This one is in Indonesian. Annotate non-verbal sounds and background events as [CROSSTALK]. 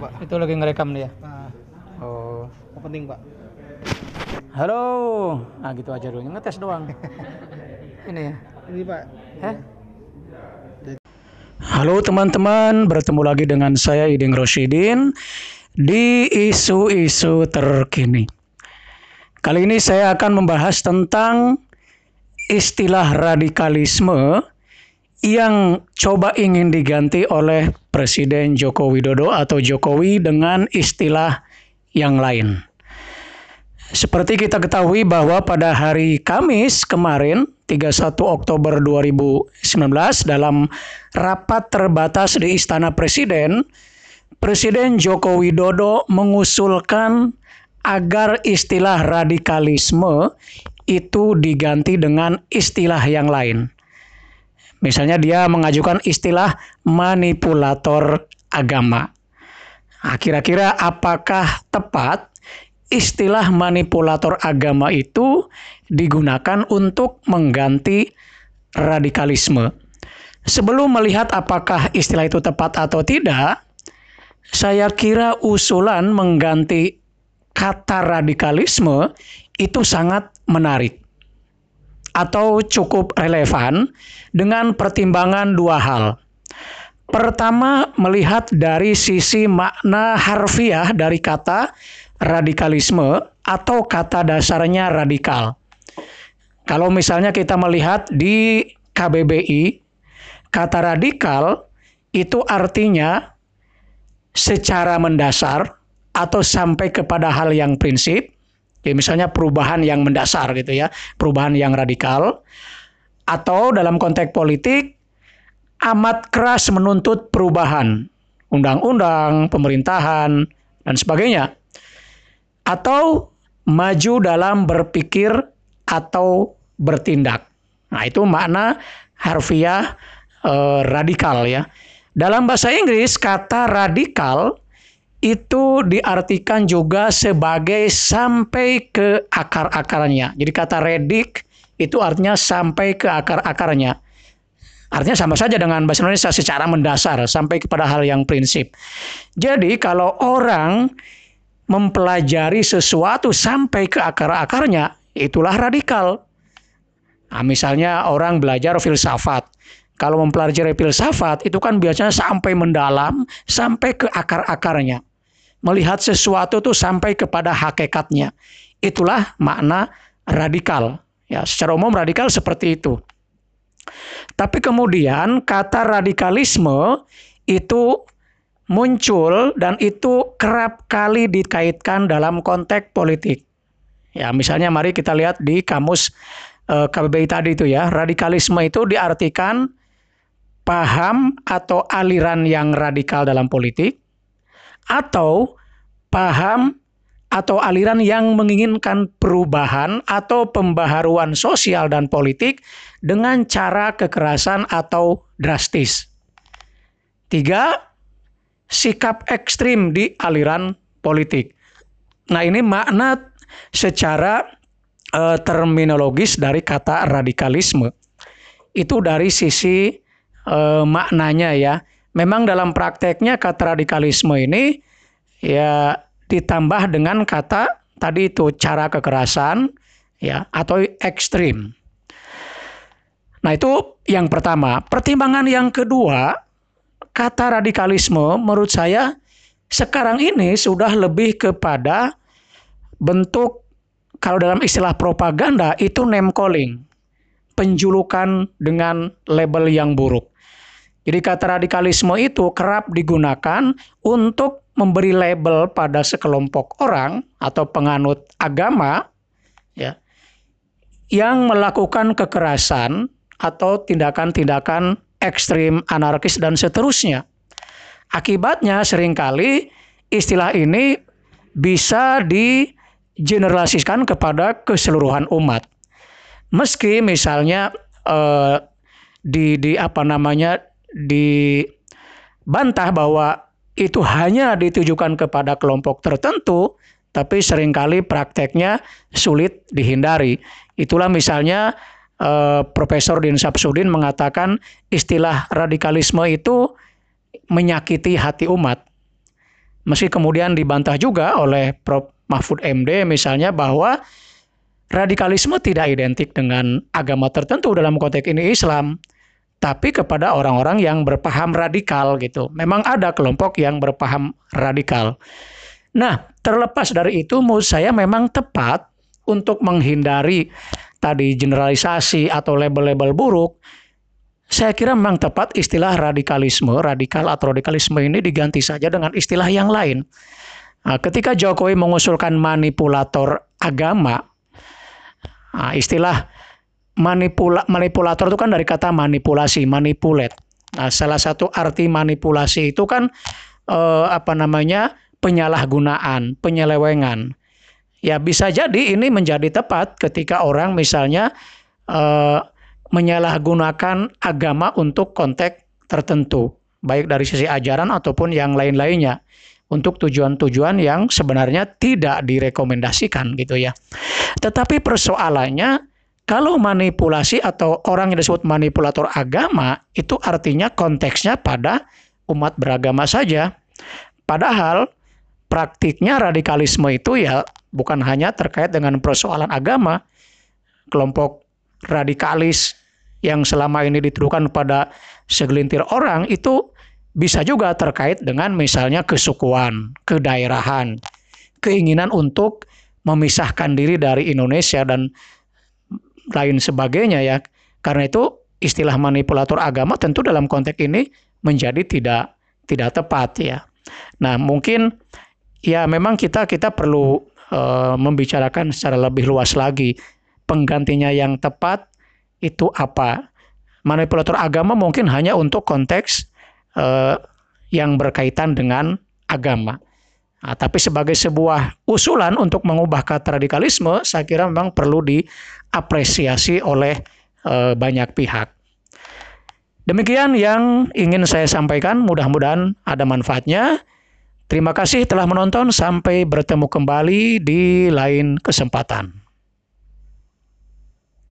Pak. Itu lagi ngerekam dia. Nah, Oh. yang penting pak. Halo. Nah gitu aja dulu. Ngetes doang. [LAUGHS] Ini ya. Ini pak. Hah? Halo teman-teman, bertemu lagi dengan saya Iding Roshidin di isu-isu terkini. Kali ini saya akan membahas tentang istilah radikalisme yang coba ingin diganti oleh Presiden Joko Widodo atau Jokowi dengan istilah yang lain. Seperti kita ketahui bahwa pada hari Kamis kemarin 31 Oktober 2019 dalam rapat terbatas di Istana Presiden, Presiden Joko Widodo mengusulkan agar istilah radikalisme itu diganti dengan istilah yang lain. Misalnya dia mengajukan istilah manipulator agama. Nah, kira-kira apakah tepat istilah manipulator agama itu digunakan untuk mengganti radikalisme? Sebelum melihat apakah istilah itu tepat atau tidak, saya kira usulan mengganti kata radikalisme itu sangat menarik atau cukup relevan dengan pertimbangan dua hal. Pertama, melihat dari sisi makna harfiah dari kata radikalisme atau kata dasarnya radikal. Kalau misalnya kita melihat di KBBI, kata radikal itu artinya secara mendasar atau sampai kepada hal yang prinsip, ya misalnya perubahan yang mendasar gitu ya, perubahan yang radikal, atau dalam konteks politik amat keras menuntut perubahan undang-undang, pemerintahan, dan sebagainya. Atau maju dalam berpikir atau bertindak. Nah, itu makna harfiah eh, radikal ya. Dalam bahasa Inggris kata radikal itu diartikan juga sebagai sampai ke akar-akarnya. Jadi kata redik itu artinya sampai ke akar-akarnya. Artinya sama saja dengan bahasa Indonesia secara mendasar sampai kepada hal yang prinsip. Jadi kalau orang mempelajari sesuatu sampai ke akar-akarnya, itulah radikal. Nah, misalnya orang belajar filsafat. Kalau mempelajari filsafat itu kan biasanya sampai mendalam, sampai ke akar-akarnya. Melihat sesuatu itu sampai kepada hakikatnya. Itulah makna radikal. Ya, secara umum radikal seperti itu. Tapi kemudian kata radikalisme itu muncul dan itu kerap kali dikaitkan dalam konteks politik. Ya, misalnya mari kita lihat di kamus eh, KBBI tadi itu ya, radikalisme itu diartikan paham atau aliran yang radikal dalam politik atau paham atau aliran yang menginginkan perubahan atau pembaharuan sosial dan politik dengan cara kekerasan atau drastis. Tiga, sikap ekstrim di aliran politik. Nah, ini makna secara eh, terminologis dari kata radikalisme. Itu dari sisi eh, maknanya ya. Memang dalam prakteknya kata radikalisme ini ya ditambah dengan kata tadi itu cara kekerasan ya atau ekstrim. Nah, itu yang pertama. Pertimbangan yang kedua, kata radikalisme menurut saya sekarang ini sudah lebih kepada bentuk kalau dalam istilah propaganda itu name calling, penjulukan dengan label yang buruk. Jadi kata radikalisme itu kerap digunakan untuk memberi label pada sekelompok orang atau penganut agama ya yang melakukan kekerasan atau tindakan-tindakan ekstrim, anarkis dan seterusnya. Akibatnya sering kali istilah ini bisa digeneralisasikan kepada keseluruhan umat. Meski misalnya eh, di di apa namanya dibantah bahwa itu hanya ditujukan kepada kelompok tertentu, tapi sering kali prakteknya sulit dihindari. Itulah misalnya eh, Profesor Din Sapsudin mengatakan istilah radikalisme itu menyakiti hati umat. Meski kemudian dibantah juga oleh Prof. Mahfud MD misalnya bahwa radikalisme tidak identik dengan agama tertentu dalam konteks ini Islam, tapi kepada orang-orang yang berpaham radikal gitu. Memang ada kelompok yang berpaham radikal. Nah, terlepas dari itu menurut saya memang tepat untuk menghindari tadi generalisasi atau label-label buruk saya kira memang tepat istilah radikalisme, radikal atau radikalisme ini diganti saja dengan istilah yang lain. Nah, ketika Jokowi mengusulkan manipulator agama, nah, istilah manipula, manipulator itu kan dari kata manipulasi, manipulate. Nah, salah satu arti manipulasi itu kan eh, apa namanya penyalahgunaan, penyelewengan. Ya bisa jadi ini menjadi tepat ketika orang misalnya eh, menyalahgunakan agama untuk konteks tertentu, baik dari sisi ajaran ataupun yang lain-lainnya untuk tujuan-tujuan yang sebenarnya tidak direkomendasikan gitu ya. Tetapi persoalannya kalau manipulasi atau orang yang disebut manipulator agama itu artinya konteksnya pada umat beragama saja. Padahal praktiknya radikalisme itu ya bukan hanya terkait dengan persoalan agama. Kelompok radikalis yang selama ini dituduhkan pada segelintir orang itu bisa juga terkait dengan misalnya kesukuan, kedaerahan, keinginan untuk memisahkan diri dari Indonesia dan lain sebagainya ya. Karena itu istilah manipulator agama tentu dalam konteks ini menjadi tidak tidak tepat ya. Nah, mungkin ya memang kita kita perlu uh, membicarakan secara lebih luas lagi penggantinya yang tepat itu apa. Manipulator agama mungkin hanya untuk konteks uh, yang berkaitan dengan agama. Nah, tapi sebagai sebuah usulan untuk mengubah kata radikalisme, saya kira memang perlu diapresiasi oleh uh, banyak pihak. Demikian yang ingin saya sampaikan, mudah-mudahan ada manfaatnya. Terima kasih telah menonton, sampai bertemu kembali di lain kesempatan.